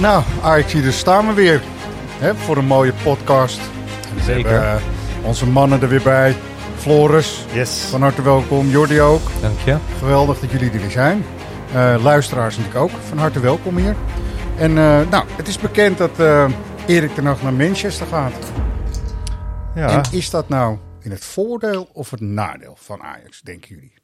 Nou, Ajax, hier staan we weer hè, voor een mooie podcast. Zeker. hebben, eh, onze mannen er weer bij. Floris, Yes. van harte welkom. Jordi ook. Dank je. Geweldig dat jullie er weer zijn. Eh, luisteraars natuurlijk ook, van harte welkom hier. En eh, nou, het is bekend dat Erik ten Hag naar Manchester gaat. Ja, En is dat nou in het voordeel of het nadeel van Ajax, denken jullie?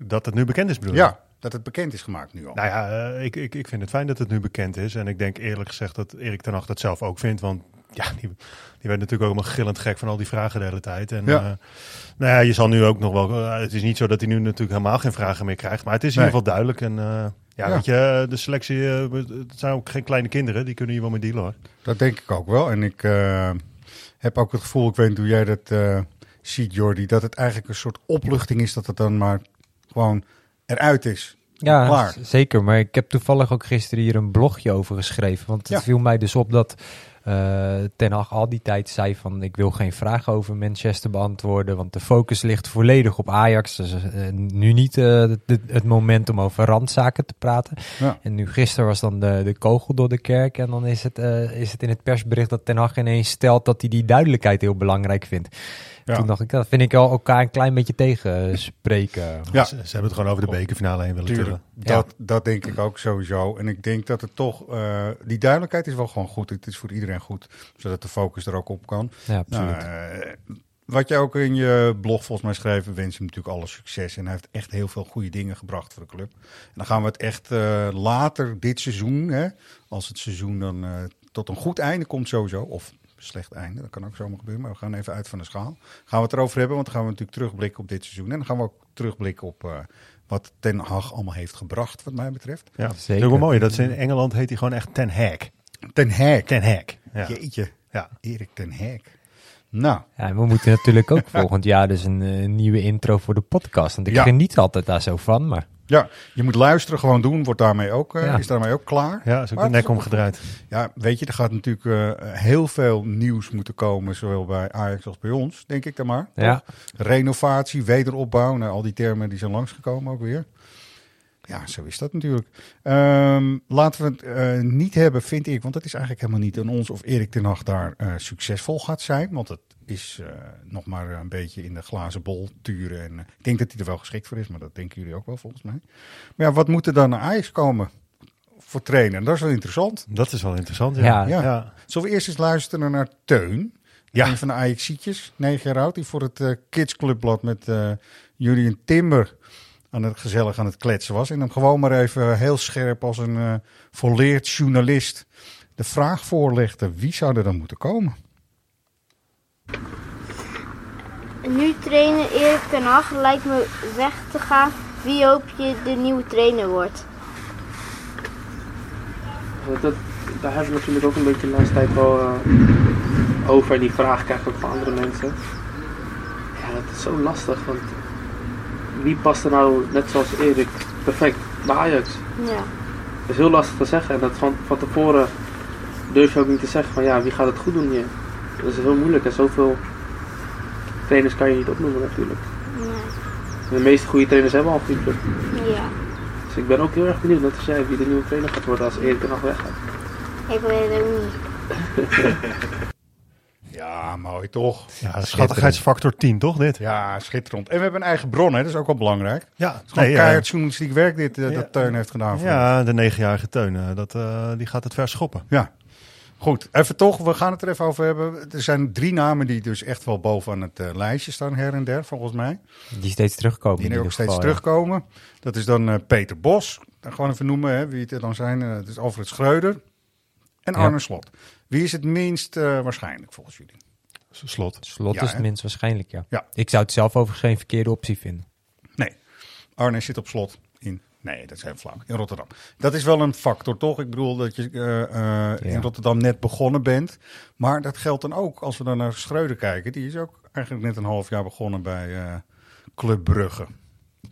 dat het nu bekend is bedoel je? Ja, dat het bekend is gemaakt nu al. Nou ja, eh, ik, ik, ik vind het fijn dat het nu bekend is. En ik denk eerlijk gezegd dat Erik ten Hag dat zelf ook vindt. Want ja, die, die werd natuurlijk ook helemaal gillend gek van al die vragen de hele tijd. En Ja. ja. nou ja, je zal nu ook nog wel... eh, het is niet zo dat hij nu natuurlijk helemaal geen vragen meer krijgt. Maar het is in ieder geval duidelijk. En eh, ja, Ja. weet je, de selectie... eh, het zijn ook geen kleine kinderen. Die kunnen hier wel mee dealen hoor. Dat denk ik ook wel. En ik eh, heb ook het gevoel, ik weet niet hoe jij dat eh, ziet, Jordi, dat het eigenlijk een soort opluchting is dat het dan maar gewoon eruit is. Ja, Klaar. zeker. Maar ik heb toevallig ook gisteren hier een blogje over geschreven. Want het Ja. viel mij dus op dat eh Ten Hag al die tijd zei van... ik wil geen vragen over Manchester beantwoorden... want de focus ligt volledig op Ajax. Dus eh, nu niet eh, de- het moment om over randzaken te praten. Ja. En nu gisteren was dan de, de kogel door de kerk... en dan is het, is het in het persbericht dat Ten Hag ineens stelt... dat hij die duidelijkheid heel belangrijk vindt. Ja. Toen dacht ik, dat vind ik al elkaar een klein beetje tegenspreken. Ja. Ze, ze hebben het gewoon over de bekerfinale heen willen tillen. dat, dat denk ik ook sowieso. En ik denk dat het toch, eh, die duidelijkheid is wel gewoon goed. Het is voor iedereen goed, zodat de focus er ook op kan. Ja, absoluut. Nou, eh, wat je ook in je blog volgens mij schreef, we wensen hem natuurlijk alle succes. En hij heeft echt heel veel goede dingen gebracht voor de club. En dan gaan we het echt eh, later dit seizoen, hè, als het seizoen dan eh, tot een goed einde komt sowieso, of slecht einde, dat kan ook zomaar gebeuren, maar we gaan even uit van de schaal. Gaan we het erover hebben, want dan gaan we natuurlijk terugblikken op dit seizoen. En dan gaan we ook terugblikken op eh, wat Ten Hag allemaal heeft gebracht, wat mij betreft. Ja, Zeker. Wel mooi. Dat ze in Engeland heet hij gewoon echt Ten Hag. Ten Hag. Ten Hag. Ja. Jeetje, ja. Erik Ten Hag. Nou, Ja, en we moeten natuurlijk ook volgend jaar dus een eh, nieuwe intro voor de podcast. Want ik Ja. geniet altijd daar zo van, maar ja, je moet luisteren, gewoon doen, wordt daarmee ook, eh, Ja. is daarmee ook klaar. Ja, is ook Maar de nek omgedraaid. Ja, weet je, er gaat natuurlijk eh, heel veel nieuws moeten komen, zowel bij Ajax als bij ons, denk ik dan maar. Ja. Renovatie, wederopbouw, nou, al die termen die zijn langsgekomen ook weer. Ja, zo is dat natuurlijk. Ehm, laten we het eh, niet hebben, vind ik, want dat is eigenlijk helemaal niet aan ons of Erik ten Hag daar succesvol gaat zijn. Want het is eh, nog maar een beetje in de glazen bol turen. En eh, ik denk dat hij er wel geschikt voor is, maar dat denken jullie ook wel volgens mij. Maar ja, wat moet er dan naar Ajax komen voor trainen? Dat is wel interessant. Dat is wel interessant. Ja. Ja. Ja. ja. Zullen we eerst eens luisteren naar Teun? Ja. Een van de Ajaxietjes, negen jaar oud. Die voor het eh Kids Clubblad met eh Julian Timber aan het gezellig aan het kletsen was. En hem gewoon maar even heel scherp als een volleerd journalist de vraag voorlegde. Wie zou er dan moeten komen? Nu trainer Erik ten Hag lijkt me weg te gaan. Wie hoop je de nieuwe trainer wordt? Dat, daar hebben we natuurlijk ook een beetje de laatste tijd wel eh, over. En die vraag krijg ik ook van andere mensen. Ja, dat is zo lastig. Want wie past er nou, net zoals Erik, perfect bij Ajax? Ja. Dat is heel lastig te zeggen. En dat van, van tevoren durf je ook niet te zeggen van ja, wie gaat het goed doen hier? Dat is heel moeilijk. En zoveel trainers kan je niet opnoemen natuurlijk. Nee. De meeste goede trainers hebben al club. Ja. Dus ik ben ook heel erg benieuwd, net als jij, wie de nieuwe trainer gaat worden als Erik er nog weggaat. Ik weet het ook niet. Ja, mooi toch? Ja, schattigheidsfactor 10, toch dit? Ja, schitterend. En we hebben een eigen bron, hè? dat is ook wel belangrijk. Het Ja, is gewoon nee, eh, keihard journalistiek werk dit, eh, ja. dat Teun heeft gedaan. voor ons. ja, de negenjarige Teun, eh, dat, eh, die gaat het ver schoppen. Ja. Goed, even toch, we gaan het er even over hebben. Er zijn drie namen die dus echt wel bovenaan het eh, lijstje staan, her en der, volgens mij. die steeds terugkomen. Die ook steeds geval, ja. terugkomen. Dat is dan eh, Peter Bos. Dan gewoon even noemen hè, wie het er dan zijn. Eh, het is Alfred Schreuder en Ja. Arne Slot. Wie is het minst eh, waarschijnlijk volgens jullie? Slot. Slot Ja, is hè? het minst waarschijnlijk, ja. Ja. Ik zou het zelf overigens geen verkeerde optie vinden. Nee, Arne zit op slot. Nee, dat heel flauw. In Rotterdam. Dat is wel een factor, toch? Ik bedoel dat je eh, eh, in. Rotterdam net begonnen bent. Maar dat geldt dan ook als we dan naar Schreuder kijken. Die is ook eigenlijk net een half jaar begonnen bij eh, Club Brugge.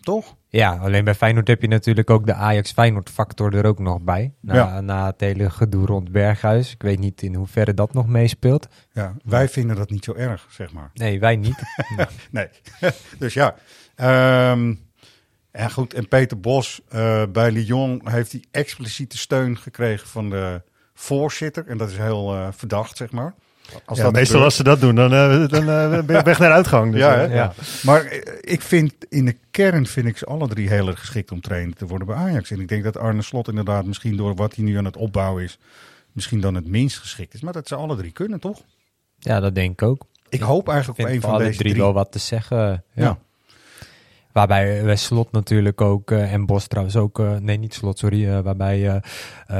Toch? Ja, alleen bij Feyenoord heb je natuurlijk ook de Ajax-Feyenoord-factor er ook nog bij. Na, Ja. na het hele gedoe rond Berghuis. Ik weet niet in hoeverre dat nog meespeelt. Ja, wij vinden dat niet zo erg, zeg maar. Nee, wij niet. Nee. dus ja. Ehm, en goed, en Peter Bos eh, bij Lyon heeft hij expliciete steun gekregen van de voorzitter. En dat is heel eh, verdacht, zeg maar. Als Ja, dat meestal gebeurt. als ze dat doen, dan, dan eh, ben je weg naar de uitgang. Dus, Ja, hè? ja. Maar ik vind in de kern vind ik ze alle drie heel erg geschikt om trainer te worden bij Ajax. En ik denk dat Arne Slot inderdaad misschien door wat hij nu aan het opbouwen is, misschien dan het minst geschikt is. Maar dat ze alle drie kunnen, toch? ja, dat denk ik ook. Ik hoop eigenlijk Ik op een van deze drie, drie. wel wat te zeggen. Ja. Waarbij bij Slot natuurlijk ook, eh, en Bos trouwens ook, eh, nee niet Slot, sorry. eh, waarbij eh,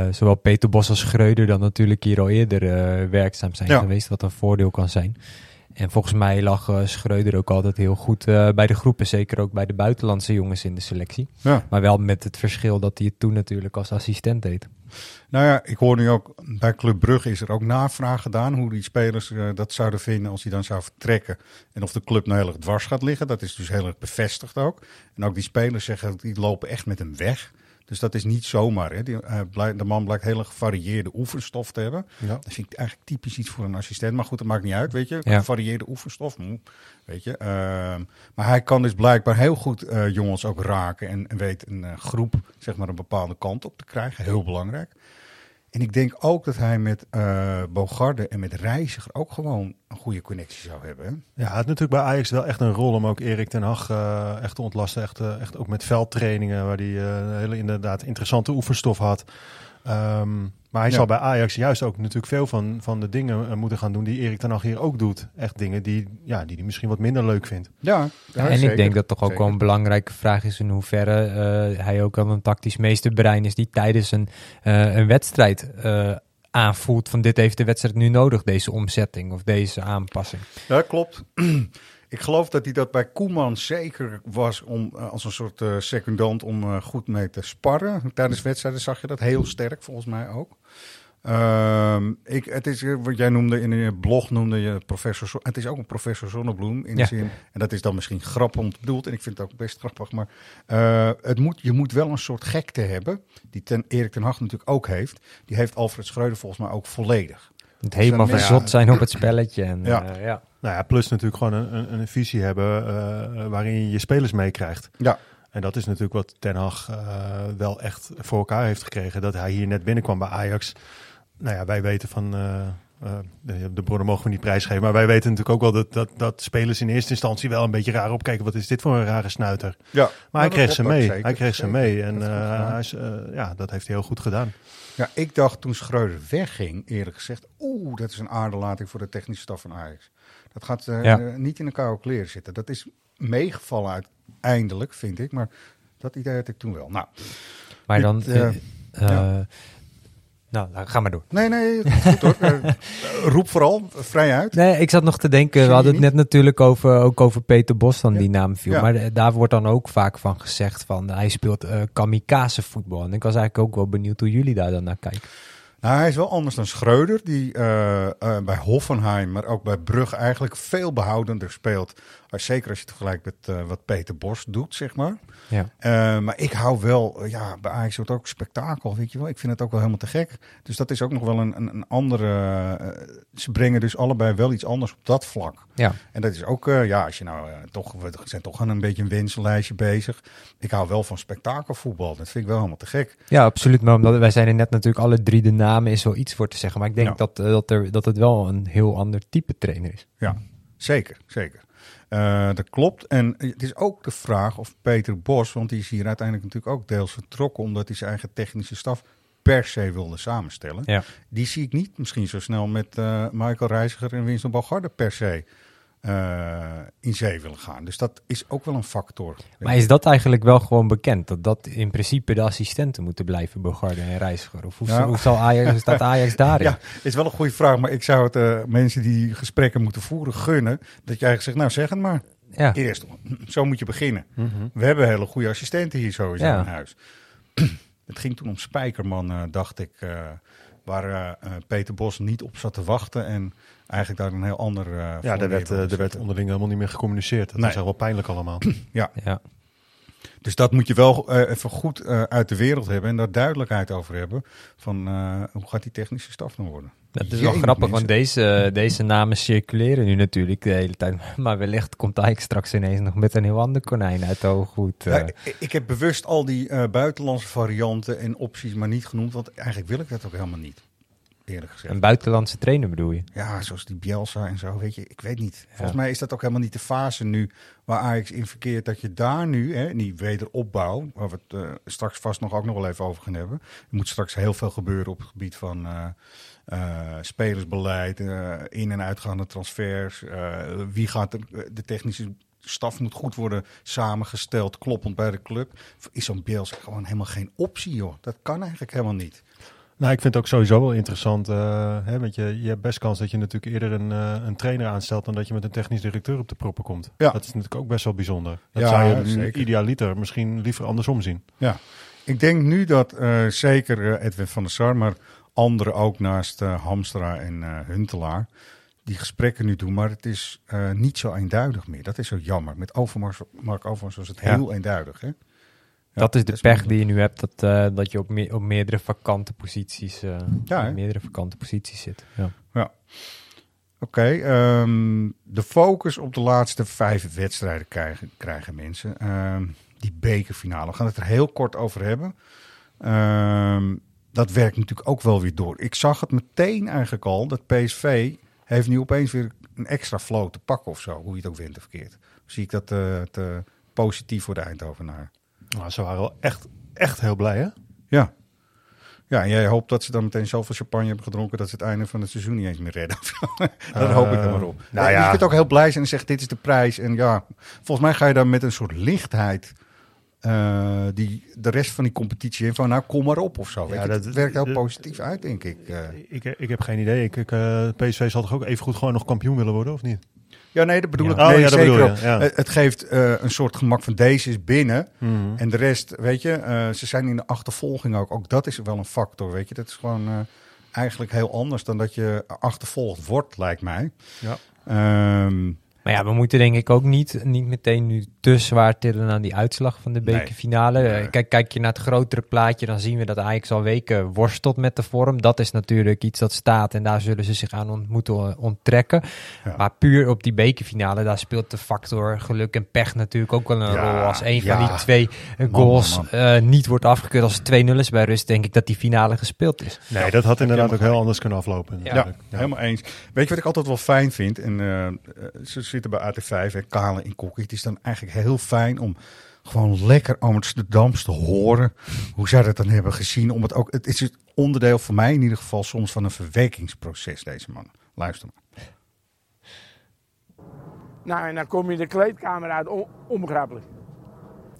eh, zowel Peter Bos als Schreuder dan natuurlijk hier al eerder eh, werkzaam zijn Ja. geweest. Wat een voordeel kan zijn. En volgens mij lag eh, Schreuder ook altijd heel goed eh, bij de groepen. Zeker ook bij de buitenlandse jongens in de selectie. Ja. Maar wel met het verschil dat hij het toen natuurlijk als assistent deed. Nou ja, ik hoor nu ook bij Club Brugge is er ook navraag gedaan hoe die spelers eh, dat zouden vinden als hij dan zou vertrekken. En of de club nou heel erg dwars gaat liggen. Dat is dus heel erg bevestigd ook. En ook die spelers zeggen die lopen echt met hem weg. Dus dat is niet zomaar. Hè. Die, eh, blij- de man blijkt hele gevarieerde oefenstof te hebben. Ja. Dat vind ik eigenlijk typisch iets voor een assistent. Maar goed, dat maakt niet uit, weet je. Ja. Gevarieerde oefenstof, hm, weet je. Ehm, maar hij kan dus blijkbaar heel goed eh, jongens ook raken. En, en weet een eh, groep, zeg maar, een bepaalde kant op te krijgen. Heel belangrijk. En ik denk ook dat hij met eh Bogarde en met Reiziger ook gewoon een goede connectie zou hebben. Ja, had natuurlijk bij Ajax wel echt een rol om ook Erik ten Hag eh, echt te ontlasten. Echt, eh, echt ook met veldtrainingen, waar hij hele inderdaad interessante oefenstof had. Ehm, maar hij Ja. zal bij Ajax juist ook natuurlijk veel van, van de dingen eh, moeten gaan doen die Erik ten Hag hier ook doet. Echt dingen die, ja, die hij misschien wat minder leuk vindt. Ja, Ja, en ik denk dat toch ook wel een belangrijke vraag is in hoeverre eh, hij ook al een tactisch meesterbrein is die tijdens een, eh, een wedstrijd eh, aanvoelt van dit heeft de wedstrijd nu nodig, deze omzetting of deze aanpassing. Ja, klopt. Ik geloof dat hij dat bij Koeman zeker was om eh, als een soort eh, secundant om eh, goed mee te sparren. Tijdens wedstrijden zag je dat heel sterk, volgens mij ook. Ehm, ik, het is wat jij noemde in je blog noemde je professor. Het is ook een professor Zonnebloem in Ja. de zin. En dat is dan misschien grappig bedoeld. En ik vind het ook best grappig. Maar het moet, je moet wel een soort gekte hebben. Die ten, Erik ten Hag natuurlijk ook heeft. Die heeft Alfred Schreuder volgens mij ook volledig. Het helemaal Ja. verzot zijn op het spelletje. En, Ja. ja. Nou ja, plus natuurlijk gewoon een, een, een visie hebben eh, waarin je je spelers meekrijgt. Ja. En dat is natuurlijk wat Ten Hag eh, wel echt voor elkaar heeft gekregen. Dat hij hier net binnenkwam bij Ajax. Nou ja, wij weten van... eh, eh, de, de bronnen mogen we niet prijsgeven. Maar wij weten natuurlijk ook wel dat, dat, dat spelers in eerste instantie wel een beetje raar opkijken. Wat is dit voor een rare snuiter? Ja, Maar hij kreeg ze mee. hij kreeg ze mee. En Dat eh, hij is, ja, dat heeft hij heel goed gedaan. Ja, ik dacht toen Schreuder wegging, eerlijk gezegd, oeh, dat is een aderlating voor de technische staf van Ajax. Dat gaat Ja. eh, niet in de koude kleren zitten. Dat is meegevallen uiteindelijk, vind ik. Maar dat idee had ik toen wel. Nou, Maar dan... Eh, ja. nou, nou, ga maar door. nee, nee, goed hoor. Roep vooral, vrij uit. Nee, ik zat nog te denken, we hadden het net natuurlijk over, ook over Peter Bos dan Ja. die naam viel. Ja. Maar daar wordt dan ook vaak van gezegd van hij speelt eh, kamikaze voetbal. En ik was eigenlijk ook wel benieuwd hoe jullie daar dan naar kijken. Nou, hij is wel anders dan Schreuder, die eh, eh, bij Hoffenheim, maar ook bij Brugge eigenlijk veel behoudender speelt. Maar zeker als je het vergelijkt met eh, wat Peter Bos doet, zeg maar. Ja. Eh, maar ik hou wel, ja, bij Ajax wordt ook spektakel, weet je wel. Ik vind het ook wel helemaal te gek. Dus dat is ook nog wel een, een, een andere... eh, ze brengen dus allebei wel iets anders op dat vlak. Ja. En dat is ook, ja, als je nou toch... We zijn toch aan een beetje een wensenlijstje bezig. Ik hou wel van spektakelvoetbal. Dat vind ik wel helemaal te gek. Ja, absoluut. Maar omdat wij zijn er net natuurlijk alle drie de namen is wel iets voor te zeggen. Maar ik denk Ja. dat, dat, er, dat het wel een heel ander type trainer is. Ja, zeker, zeker. Eh, dat klopt. En het is ook de vraag of Peter Bos, want die is hier uiteindelijk natuurlijk ook deels vertrokken, omdat hij zijn eigen technische staf per se wilde samenstellen. Ja. Die zie ik niet misschien zo snel met eh, Michael Reiziger en Winston Bogarde per se eh, in zee willen gaan. Dus dat is ook wel een factor. Maar is dat eigenlijk wel gewoon bekend? Dat dat in principe de assistenten moeten blijven, Bogarde en Reiziger? Of hoe, Ja. hoe zal Ajax, staat Ajax daarin? Ja, is wel een goede vraag. Maar ik zou het eh, mensen die gesprekken moeten voeren gunnen. Dat je eigenlijk zegt, nou zeg het maar. Ja. Eerst, zo moet je beginnen. Mhm. We hebben hele goede assistenten hier sowieso Ja. in huis. het ging toen om Spijkerman, eh, dacht ik. waar Peter Bos niet op zat te wachten. En eigenlijk daar een heel ander... eh, Ja, er neer werd, wilde eh, er werd onderling helemaal niet meer gecommuniceerd. Dat Nee. echt wel pijnlijk allemaal. Ja. Dus dat moet je wel eh, even goed eh, uit de wereld hebben. En daar duidelijkheid over hebben. Van eh, hoe gaat die technische staf dan worden? Dat is wel grappig, mensen. want deze, deze namen circuleren nu natuurlijk de hele tijd. Maar wellicht komt Ajax straks ineens nog met een heel ander konijn uit de hooghoed. Ja, ik, ik heb bewust al die eh, buitenlandse varianten en opties maar niet genoemd. Want eigenlijk wil ik dat ook helemaal niet. Eerlijk gezegd. een buitenlandse trainer bedoel je? Ja, zoals die Bielsa en zo, weet je. Ik weet niet. Volgens Ja. mij is dat ook helemaal niet de fase nu waar Ajax in verkeert. Dat je daar nu, hè, die wederopbouw, waar we het eh, straks vast nog ook nog wel even over gaan hebben. Er moet straks heel veel gebeuren op het gebied van eh, eh, spelersbeleid, in- en uitgaande transfers. wie gaat er, de technische staf moet goed worden samengesteld, kloppend bij de club. Is zo'n Bielsa gewoon helemaal geen optie, joh. Dat kan eigenlijk helemaal niet. Nou, ik vind het ook sowieso wel interessant. eh, hè, want je, je hebt best kans dat je natuurlijk eerder een, eh, een trainer aanstelt dan dat je met een technisch directeur op de proppen komt. Ja. Dat is natuurlijk ook best wel bijzonder. Dat Ja, zou je zeker. idealiter misschien liever andersom zien. Ja, ik denk nu dat eh, zeker Edwin van der Sar, maar anderen ook naast Hamstra en Huntelaar, die gesprekken nu doen. Maar het is niet zo eenduidig meer. Dat is zo jammer. Met Overmars, Mark Overmars was het Ja. heel eenduidig. Hè? Ja, dat is de pech die je nu hebt, dat, eh, dat je op, me- op meerdere vakante posities, eh, Ja, meerdere vakante posities zit. Ja. Oké, ehm, de focus op de laatste vijf wedstrijden krijgen, krijgen mensen. Ehm, die bekerfinale, we gaan het er heel kort over hebben. Ehm, dat werkt natuurlijk ook wel weer door. Ik zag het meteen eigenlijk al, dat PSV heeft nu opeens weer een extra flow te pakken of zo. Hoe je het ook wint of verkeerd. Zie ik dat eh, te positief voor de Eindhovenaar. Nou, ze waren wel echt, echt heel blij, hè? Ja. Ja, en jij hoopt dat ze dan meteen zoveel champagne hebben gedronken dat ze het einde van het seizoen niet eens meer redden. Daar hoop ik dan maar op. nou Ja. Je kunt ook heel blij zijn en zeggen dit is de prijs. En ja, volgens mij ga je dan met een soort lichtheid eh, die de rest van die competitie in van nou kom maar op of zo. Ja, dat- het werkt heel dat- positief uit denk ik. eh. Ik, ik heb geen idee. Ik, ik, eh, PSV zal toch ook even goed gewoon nog kampioen willen worden, of niet? Ja, nee, dat bedoel Ja. ik. Oh, nee, ja, dat zeker bedoel ja. Het, het geeft eh, een soort gemak van deze is binnen. Mhm. En de rest, weet je, eh, ze zijn in de achtervolging ook. Ook dat is wel een factor, weet je. Dat is gewoon eh, eigenlijk heel anders dan dat je achtervolgd wordt, lijkt mij. Ja. Ehm, Maar ja, we moeten denk ik ook niet, niet meteen nu te zwaar tillen aan die uitslag van de bekerfinale. Eh, Nee. Kijk, kijk je naar het grotere plaatje, dan zien we dat Ajax al weken worstelt met de vorm. Dat is natuurlijk iets dat staat en daar zullen ze zich aan ont- moeten onttrekken. Ja. Maar puur op die bekerfinale, daar speelt de factor geluk en pech natuurlijk ook wel een Ja, rol. Als een ja. van die twee Man, goals man, eh, niet wordt afgekeurd als het 2-0 is bij rust, denk ik dat die finale gespeeld is. Nee, dat had inderdaad ook heel anders kunnen aflopen. ja, natuurlijk. helemaal eens. Weet je wat ik altijd wel fijn vind? En ze zitten bij AT5 en Kale in Kokkie. Het is dan eigenlijk heel fijn om gewoon lekker Amsterdams te horen. Hoe zij dat dan hebben gezien. Om het, ook, het is het onderdeel voor mij in ieder geval soms van een verwerkingsproces, deze man. Luister maar. Nou, en dan kom je de kleedkamer uit, on- onbegrijpelijk.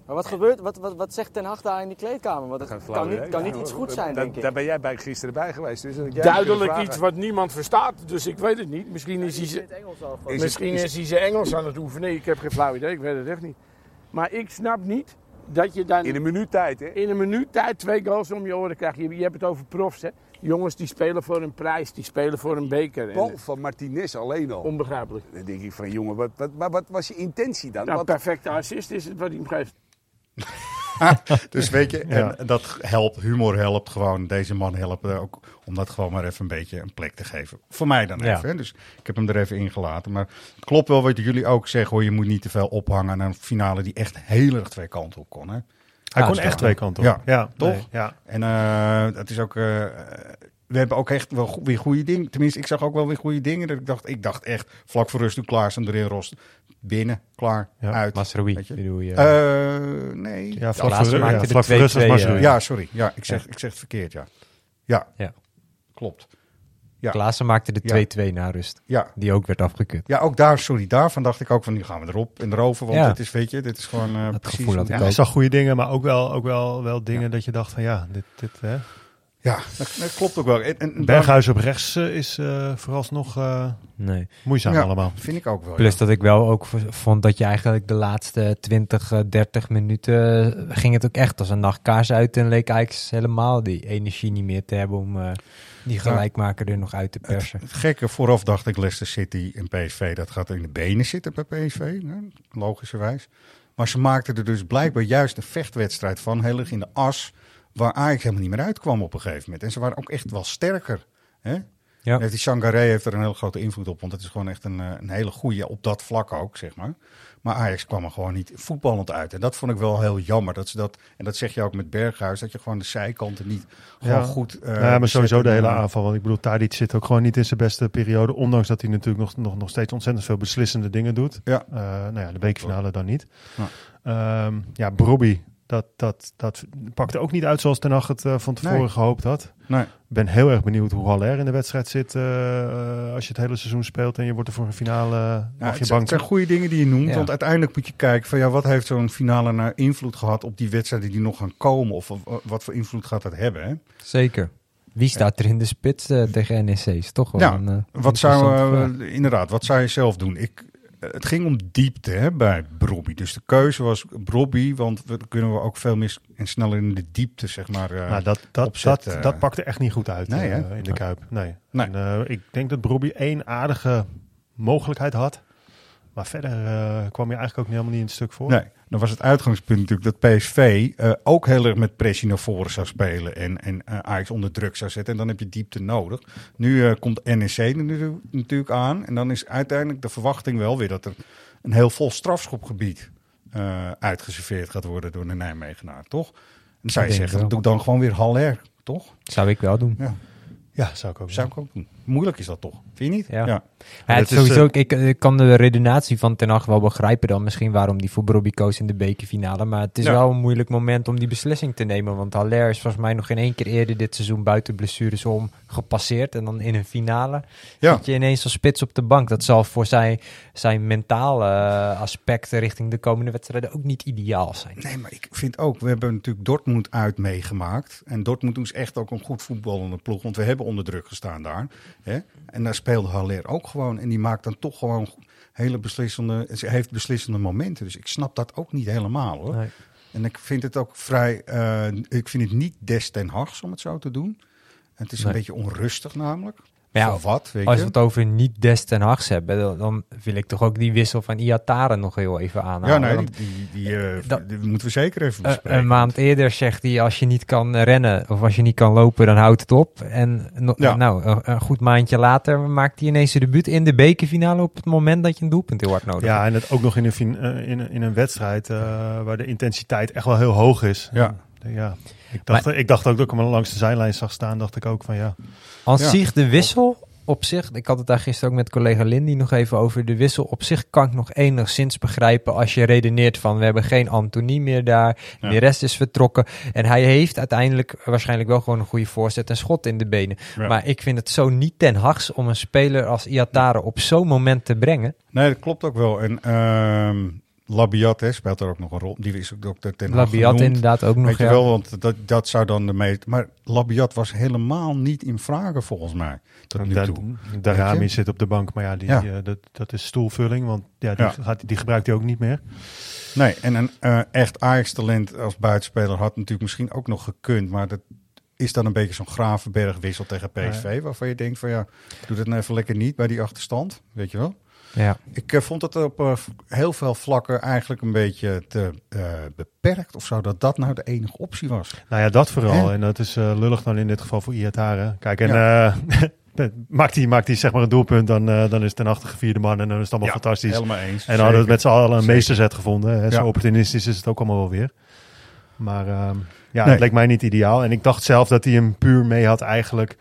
Maar wat gebeurt, wat, wat, wat zegt Ten Hag daar in die kleedkamer? Want het kan niet, kan niet iets goed zijn, denk ik. Daar ben jij bij gisteren bij geweest. Dus dat jij Duidelijk iets wat niemand verstaat, dus ik weet het niet. Misschien is hij ze, het Engels al Is het- misschien is- hij zijn Engels aan het oefenen. Ik heb geen flauw idee, ik weet het echt niet. Maar ik snap niet dat je dan In een minuut tijd, hè? in een minuut tijd twee goals om je oren krijgt. Je, je hebt het over profs, hè. Jongens die spelen voor een prijs, die spelen voor een beker. En, Bal van Martinez alleen al. onbegrijpelijk. Dan denk ik van, jongen, wat, wat, wat was je intentie dan? Nou, Wat- perfecte assist is het wat hij hem geeft. Dus weet je, Ja. en dat helpt, humor helpt gewoon. Deze man helpt ook om dat gewoon maar even een beetje een plek te geven. Voor mij dan even. Dus ik heb hem er even ingelaten. Maar het klopt wel wat jullie ook zeggen hoor. Je moet niet te veel ophangen aan een finale die echt heel erg twee kanten op kon. Hè? Hij kon dat echt twee kanten op. Ja, ja toch? nee, ja. En eh het is ook. eh, we hebben ook echt wel go- weer goede dingen. Tenminste, ik zag ook wel weer goede dingen. Dat ik dacht, ik dacht echt, vlak voor rust, klaar zijn erin Rost. Binnen, klaar, Ja, uit. Weet je? bedoel je? Eh, nee. Ja, vlak voor, maakte ja, de vlak voor rust was 2-2, Mazraoui. Ja, sorry. Ja, ik zeg, ik zeg het verkeerd, ja. Ja, Ja. klopt. Ja. Klaassen maakte de Ja. 2-2 na rust. Ja. Die ook werd afgekeurd. Ja, ook daar, sorry, daarvan dacht ik ook van, nu gaan we erop en erover. Want Ja. dit is, weet je, dit is gewoon eh, Dat precies... gevoel had hoe- ik Ja, ook. hij zag goede dingen, maar ook wel, ook wel, wel dingen dat je dacht van ja, dit, dit, hè. Ja, dat, dat klopt ook wel. En, en, Berghuis op rechts eh, is eh, vooralsnog eh, Nee. moeizaam Ja. allemaal. Vind ik ook wel. Plus dat ik wel ook vond dat je eigenlijk de laatste 20, eh, 30 minuten ging het ook echt als een nachtkaars uit en leek Ajax helemaal die energie niet meer te hebben om eh, die gelijkmaker er nog uit te persen. Het gekke, vooraf dacht ik Leicester City en PSV, dat gaat in de benen zitten bij PSV, hè, logischerwijs. Maar ze maakten er dus blijkbaar juist een vechtwedstrijd van, heel erg in de as, waar Ajax helemaal niet meer uitkwam op een gegeven moment. En ze waren ook echt wel sterker. Hè? Ja. Heeft die Sangaré heeft er een hele grote invloed op, want het is gewoon echt een, eh, een hele goede op dat vlak ook, zeg maar. Maar Ajax kwam er gewoon niet voetballend uit. En dat vond ik wel heel jammer. Dat ze dat, en dat zeg je ook met Berghuis, dat je gewoon de zijkanten niet gewoon goed... eh, ja, maar sowieso de hele eh, aanval. Want ik bedoel, Tadic zit ook gewoon niet in zijn beste periode. Ondanks dat hij natuurlijk nog, nog, nog steeds ontzettend veel beslissende dingen doet. Ja. Nou ja, de bekerfinale dan niet. Ja. Ehm, ja, Brobby, dat, dat, dat pakte ook niet uit zoals Ten Hag het eh, van tevoren Nee. gehoopt had. Nee. Ik ben heel erg benieuwd hoe Haller in de wedstrijd zit eh, eh, als je het hele seizoen speelt en je wordt er voor een finale Ja, mag het, je zijn- het bang zijn goede dingen die je noemt. Ja. Want uiteindelijk moet je kijken van ja, wat heeft zo'n finale nou invloed gehad op die wedstrijden die nog gaan komen? Of, of wat voor invloed gaat dat hebben? Hè? Zeker. Wie staat er in de spits eh, tegen NEC? Is toch wel Ja, een, eh, Wat zou, eh, vraag. inderdaad, wat zou je zelf doen? Ik, eh, het ging om diepte hè, bij Brobby. Dus de keuze was Brobby, want we kunnen we ook veel meer en sneller in de diepte, zeg maar. eh, Nou, dat, dat, dat, dat pakte echt niet goed uit Nee, eh, in de Kuip. Nee. Nee. En, eh, ik denk dat Brobby één aardige mogelijkheid had. Maar verder kwam je eigenlijk ook helemaal niet in het stuk voor. Nee, dan was het uitgangspunt natuurlijk dat PSV eh, ook heel erg met pressie naar voren zou spelen en, en eh, Ajax onder druk zou zetten. En dan heb je diepte nodig. Nu eh, komt NEC er nu, natuurlijk aan en dan is uiteindelijk de verwachting wel weer dat er een heel vol strafschopgebied uitgeserveerd gaat worden door de Nijmegenaar, toch? En dan zou je zeggen, doe dan gewoon weer Haller, toch? Zou ik wel doen. Ja, Ja, zou ik ook zou ik ook doen. Moeilijk is dat toch? Vind je niet? Ja. ja. Ja, het is, sowieso, eh, ik, ik, ik kan de redenatie van Ten Hag wel begrijpen dan misschien waarom die voor Brobby koos in de bekerfinale. Maar het is Ja. wel een moeilijk moment om die beslissing te nemen. Want Haller is volgens mij nog geen één keer eerder dit seizoen buiten blessures om gepasseerd. En dan in een finale zit je ineens als spits op de bank. Dat zal voor zijn, zijn mentale eh, aspecten richting de komende wedstrijden ook niet ideaal zijn. Nee, maar ik vind ook, we hebben natuurlijk Dortmund uit meegemaakt. En Dortmund is echt ook een goed voetballende ploeg, want we hebben onder druk gestaan daar. Hè? En daar speelde Haller ook gewoon. En die maakt dan toch gewoon hele beslissende, ze heeft beslissende momenten. Dus ik snap dat ook niet helemaal hoor. Nee. En ik vind het ook vrij, eh, ik vind het niet des ten Hags om het zo te doen. Het is een beetje onrustig namelijk. Ja, wat, weet Als we het over niet des ten Hags hebben, dan, dan wil ik toch ook die wissel van Iataren nog heel even aanhalen. ja, nee, die, Want, die, die, eh, dat- die moeten we zeker even eh, bespreken. een maand eerder zegt hij, als je niet kan rennen of als je niet kan lopen, dan houdt het op. En no- Ja. nou, een, een goed maandje later maakt hij ineens zijn debuut in de bekerfinale op het moment dat je een doelpunt heel hard nodig Ja, hebt. en het ook nog in een, eh, in, een- in een wedstrijd eh, waar de intensiteit echt wel heel hoog is. Ja. Ja. Ik, dacht, ik dacht ook dat ik hem langs de zijlijn zag staan, dacht ik ook van ja. Aan Ja. zich, de wissel op zich, ik had het daar gisteren ook met collega Lindy nog even over, de wissel op zich kan ik nog enigszins begrijpen als je redeneert van we hebben geen Anthony meer daar, Ja. de rest is vertrokken en hij heeft uiteindelijk waarschijnlijk wel gewoon een goede voorzet en schot in de benen. Ja. Maar ik vind het zo niet ten hags om een speler als Iatare op zo'n moment te brengen. Nee, dat klopt ook wel. En ehm Labiat hè, speelt er ook nog een rol. Die is ook door ten Labiat genoemd. inderdaad ook nog. Weet je ja. wel, want dat, dat zou dan de meest... Maar Labiat was helemaal niet in vragen volgens mij. Tot nu Da- toe. Darami zit op de bank, maar ja, die, Ja. eh, dat, dat is stoelvulling, want ja, die, Ja. Gaat, die gebruikt hij ook niet meer. Nee, en een eh, echt Ajax-talent als buitenspeler had natuurlijk misschien ook nog gekund. Maar dat is dan een beetje zo'n Gravenberg wissel tegen PSV. Waarvan je denkt van ja, doe dat nou even lekker niet bij die achterstand. Weet je wel? Ja. Ik eh, vond het op eh, heel veel vlakken eigenlijk een beetje te eh, beperkt. Of zo dat dat nou de enige optie was. Nou ja, dat vooral. Hè? En dat is lullig dan in dit geval voor Iatare. Kijk, en maakt hij maakt hij zeg maar een doelpunt, dan, dan is het een achtige vierde man en dan is het allemaal Ja, fantastisch. Helemaal eens. En dan hadden we het met z'n allen een Zeker. meesterzet gevonden. Hè. Zo opportunistisch is het ook allemaal wel weer. Maar ehm, ja, Nee. het leek mij niet ideaal. En ik dacht zelf dat hij hem puur mee had eigenlijk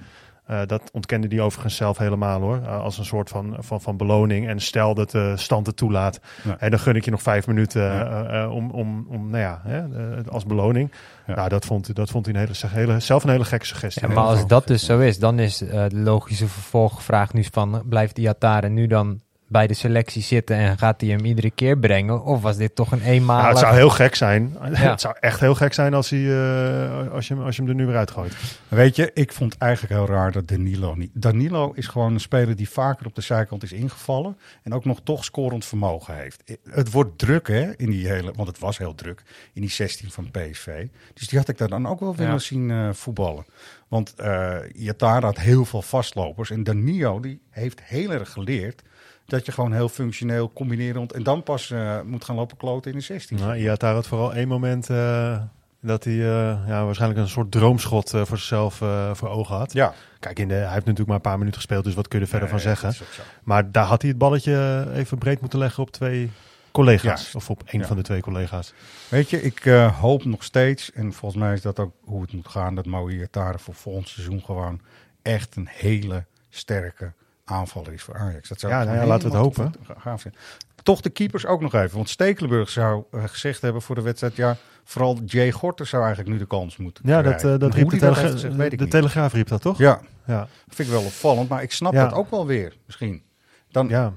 Eh, dat ontkende hij overigens zelf helemaal hoor. Eh, als een soort van, van, van beloning. En stel dat de stand het toelaat. Ja. En dan gun ik je nog vijf minuten eh, eh, om, om, om, nou ja, hè, als beloning. Ja. Nou, dat vond, dat vond hij een hele, hele, zelf een hele gekke suggestie. Ja, maar als dat dus zo is, dan is de logische vervolgvraag nu van... blijft Iatare nu dan bij de selectie zitten en gaat hij hem iedere keer brengen? Of was dit toch een Nou, eenmalig... het zou heel gek zijn. Ja. het zou echt heel gek zijn als, hij, eh, als, je, hem- als je hem er nu weer uitgooit. Weet je, ik vond eigenlijk heel raar dat Danilo niet... Danilo is gewoon een speler die vaker op de zijkant is ingevallen... en ook nog toch scorend vermogen heeft. Het wordt druk, hè, in die hele... want het was heel druk, in die 16 van PSV. Dus die had ik daar dan ook wel willen Ja. zien eh, voetballen. Want eh Iatara had heel veel vastlopers... en Danilo, die heeft heel erg geleerd... dat je gewoon heel functioneel, combinerend... en dan pas eh, moet gaan lopen kloten in de 16. Nou, Iatara had vooral één moment eh, dat hij eh, ja, waarschijnlijk een soort droomschot voor zichzelf voor ogen had. Ja. Kijk, in de, hij heeft natuurlijk maar een paar minuten gespeeld, dus wat kun je er verder van Nee, zeggen. Maar daar had hij het balletje even breed moeten leggen op twee collega's. Of op één Ja. van de twee collega's. Weet je, ik hoop nog steeds, en volgens mij is dat ook hoe het moet gaan, dat Mooi Iatare voor volgend seizoen gewoon echt een hele sterke aanvaller is voor Ajax. Dat zou Ja, nou ja, laten we het hopen. tof- gaaf zijn. Toch de keepers ook nog even, want Stekelenburg zou eh, gezegd hebben voor de wedstrijd, ja, vooral Jay Gorter zou eigenlijk nu de kans moeten Ja, dat, krijgen. dat riep de, dat gezegd, de. Telegraaf riep dat toch? Ja, Ja. vind ik wel opvallend, maar ik snap Ja. dat ook wel weer, misschien. Dan, ja.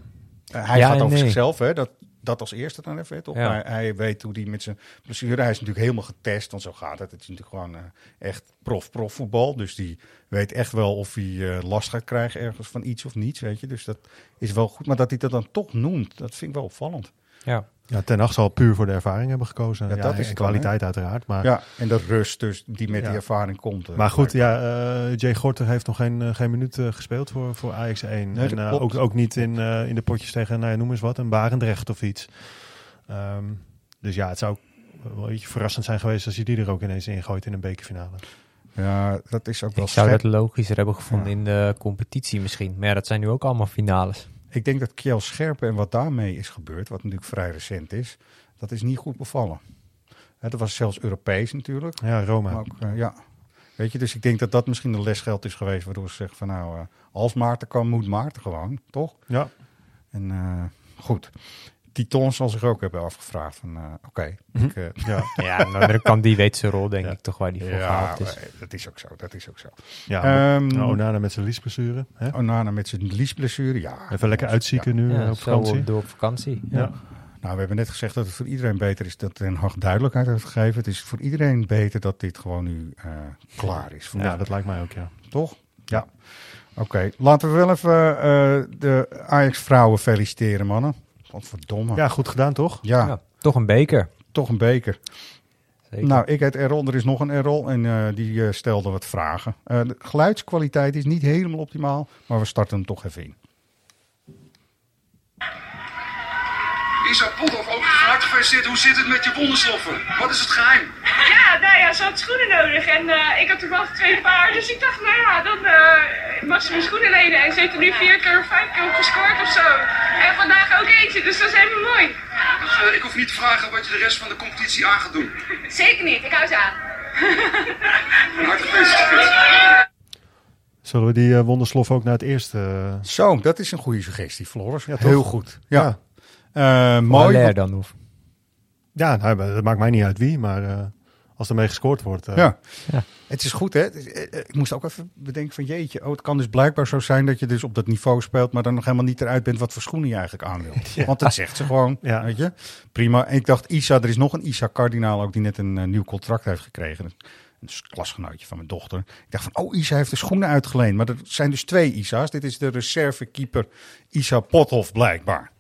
eh, hij Ja gaat over nee. zichzelf, hè, dat, dat als eerste dan even, toch? Ja. Hij, hij weet hoe hij met zijn blessure, hij is natuurlijk helemaal getest, want zo gaat het. Het is natuurlijk gewoon eh, echt prof-prof voetbal, dus die weet echt wel of hij eh, last gaat krijgen ergens van iets of niets, weet je. Dus dat is wel goed, maar dat hij dat dan toch noemt, dat vind ik wel opvallend. Ja. Ja, Ten Hag zal puur voor de ervaring hebben gekozen. Ja, Ja, dat is en kwaliteit uiteraard. Maar, Ja, en de rust dus die met Ja. die ervaring komt. maar goed, ja, eh, Jay Gorter heeft nog geen, eh, geen minuut eh, gespeeld voor, voor Ajax 1. Nee, en dat eh, klopt. ook, ook niet in, eh, in de potjes tegen, nou ja, noem eens wat, een Barendrecht of iets. Ehm, dus ja, het zou wel een beetje verrassend zijn geweest als je die er ook ineens ingooit in een bekerfinale. Ja, dat is ook wel Ik zou dat logischer hebben gevonden Ja. in de competitie misschien. Maar ja, dat zijn nu ook allemaal finales. Ik denk dat Kjell Scherpen en wat daarmee is gebeurd, wat natuurlijk vrij recent is, dat is niet goed bevallen. Dat was zelfs Europees natuurlijk. Ja, Roma. Maar ook, eh, ja. Weet je, dus ik denk dat dat misschien de lesgeld is geweest waardoor ze zeggen van nou, eh, als Maarten kan, moet Maarten gewoon, toch? Ja. En eh, goed. Titon zal zich ook hebben afgevraagd van eh, oké. ik, eh, Ja, Ja, aan de andere kant, die weet zijn rol denk Ja. ik toch waar die voor ja, gehaald is. eh, dat is ook zo, dat is ook zo. ja Ehm, nou, Onana met zijn liesblessure. Hè? Onana met zijn liesblessure, ja. Even lekker uitzieken nu Ja, op vakantie. door op vakantie. Ja. Ja. Nou, we hebben net gezegd dat het voor iedereen beter is dat Den Haag duidelijkheid heeft gegeven. Het is voor iedereen beter dat dit gewoon nu eh, klaar is. Ja, dat lijkt mij ook, ja. Toch? Ja. Oké, laten we wel even eh, de Ajax-vrouwen feliciteren, mannen. Godverdomme. Ja, Ja, goed gedaan toch? Ja, toch een beker. toch een beker. Zeker. Nou, ik heet Errol, er is nog een Errol en eh, die eh, stelde wat vragen. Eh, de geluidskwaliteit is niet helemaal optimaal, maar we starten hem toch even in. Isa Pothoff, ook harte gefeliciteerd. Hoe zit het met je wondersloffen? Wat is het geheim? Ja, nou ja, ze had schoenen nodig en eh, ik had toevallig twee paar. Dus ik dacht, nou ja, dan eh, mag ze mijn schoenen lenen. En ze heeft er nu vier keer of vijf keer op gescoord of zo. En vandaag ook eentje, dus dat is helemaal mooi. Dus, eh, ik hoef niet te vragen wat je de rest van de competitie aan gaat doen. Zeker niet, ik hou ze aan. Harte gefeliciteerd. Zullen we die eh, wonderslof ook naar het eerste... Zo, dat is een goede suggestie, Floris. Ja, toch? Heel goed. Ja. Ja. Eh, mooi. Mooi dan of. Ja, nou, dat maakt mij niet uit wie, maar eh, als er mee gescoord wordt... eh, Ja. Ja. Het is goed, hè? Ik moest ook even bedenken van jeetje. Oh, het kan dus blijkbaar zo zijn dat je dus op dat niveau speelt, maar dan nog helemaal niet eruit bent wat voor schoenen je eigenlijk aan wil. Want dat zegt ze gewoon, Ja. weet je. Prima. En ik dacht, Isa, er is nog een Isa Kardinaal ook die net een nieuw contract heeft gekregen. Een klasgenootje van mijn dochter. Ik dacht van, oh, Isa heeft de schoenen uitgeleend. Maar er zijn dus twee Isa's. Dit is de reservekeeper Isa Pothoff blijkbaar.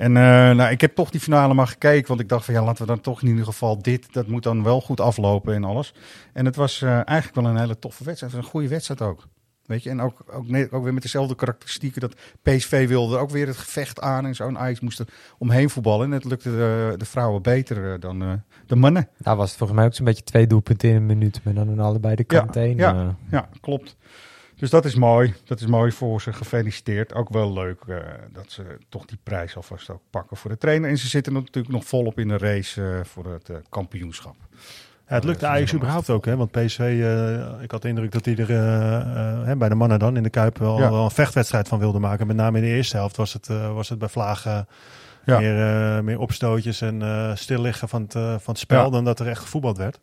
En eh, nou, ik heb toch die finale maar gekeken, want ik dacht van ja, laten we dan toch in ieder geval dit, dat moet dan wel goed aflopen en alles. En het was eh, eigenlijk wel een hele toffe wedstrijd, Het was een goede wedstrijd ook. Weet je, en ook, ook, weer met dezelfde karakteristieken dat PSV wilde ook weer het gevecht aan en zo. En Ajax moest er omheen voetballen en het lukte de, de vrouwen beter eh, dan de mannen. Daar was het volgens mij ook zo'n beetje twee doelpunten in een minuut. Maar dan aan allebei de kant heen. ja, eh. ja, klopt. Dus dat is mooi. Dat is mooi voor ze. Gefeliciteerd. Ook wel leuk eh, dat ze toch die prijs alvast ook pakken voor de trainer. En ze zitten natuurlijk nog volop in de race eh, voor het eh, kampioenschap. Ja, het lukte Ajax überhaupt ook, hè? Want PSV, ik had de indruk dat hij er bij de mannen dan in de Kuip wel, Ja. wel een vechtwedstrijd van wilde maken. Met name in de eerste helft was het, was het bij Vlagen Ja. meer, meer opstootjes en eh stil liggen van het, van het spel dan dat er echt gevoetbald werd.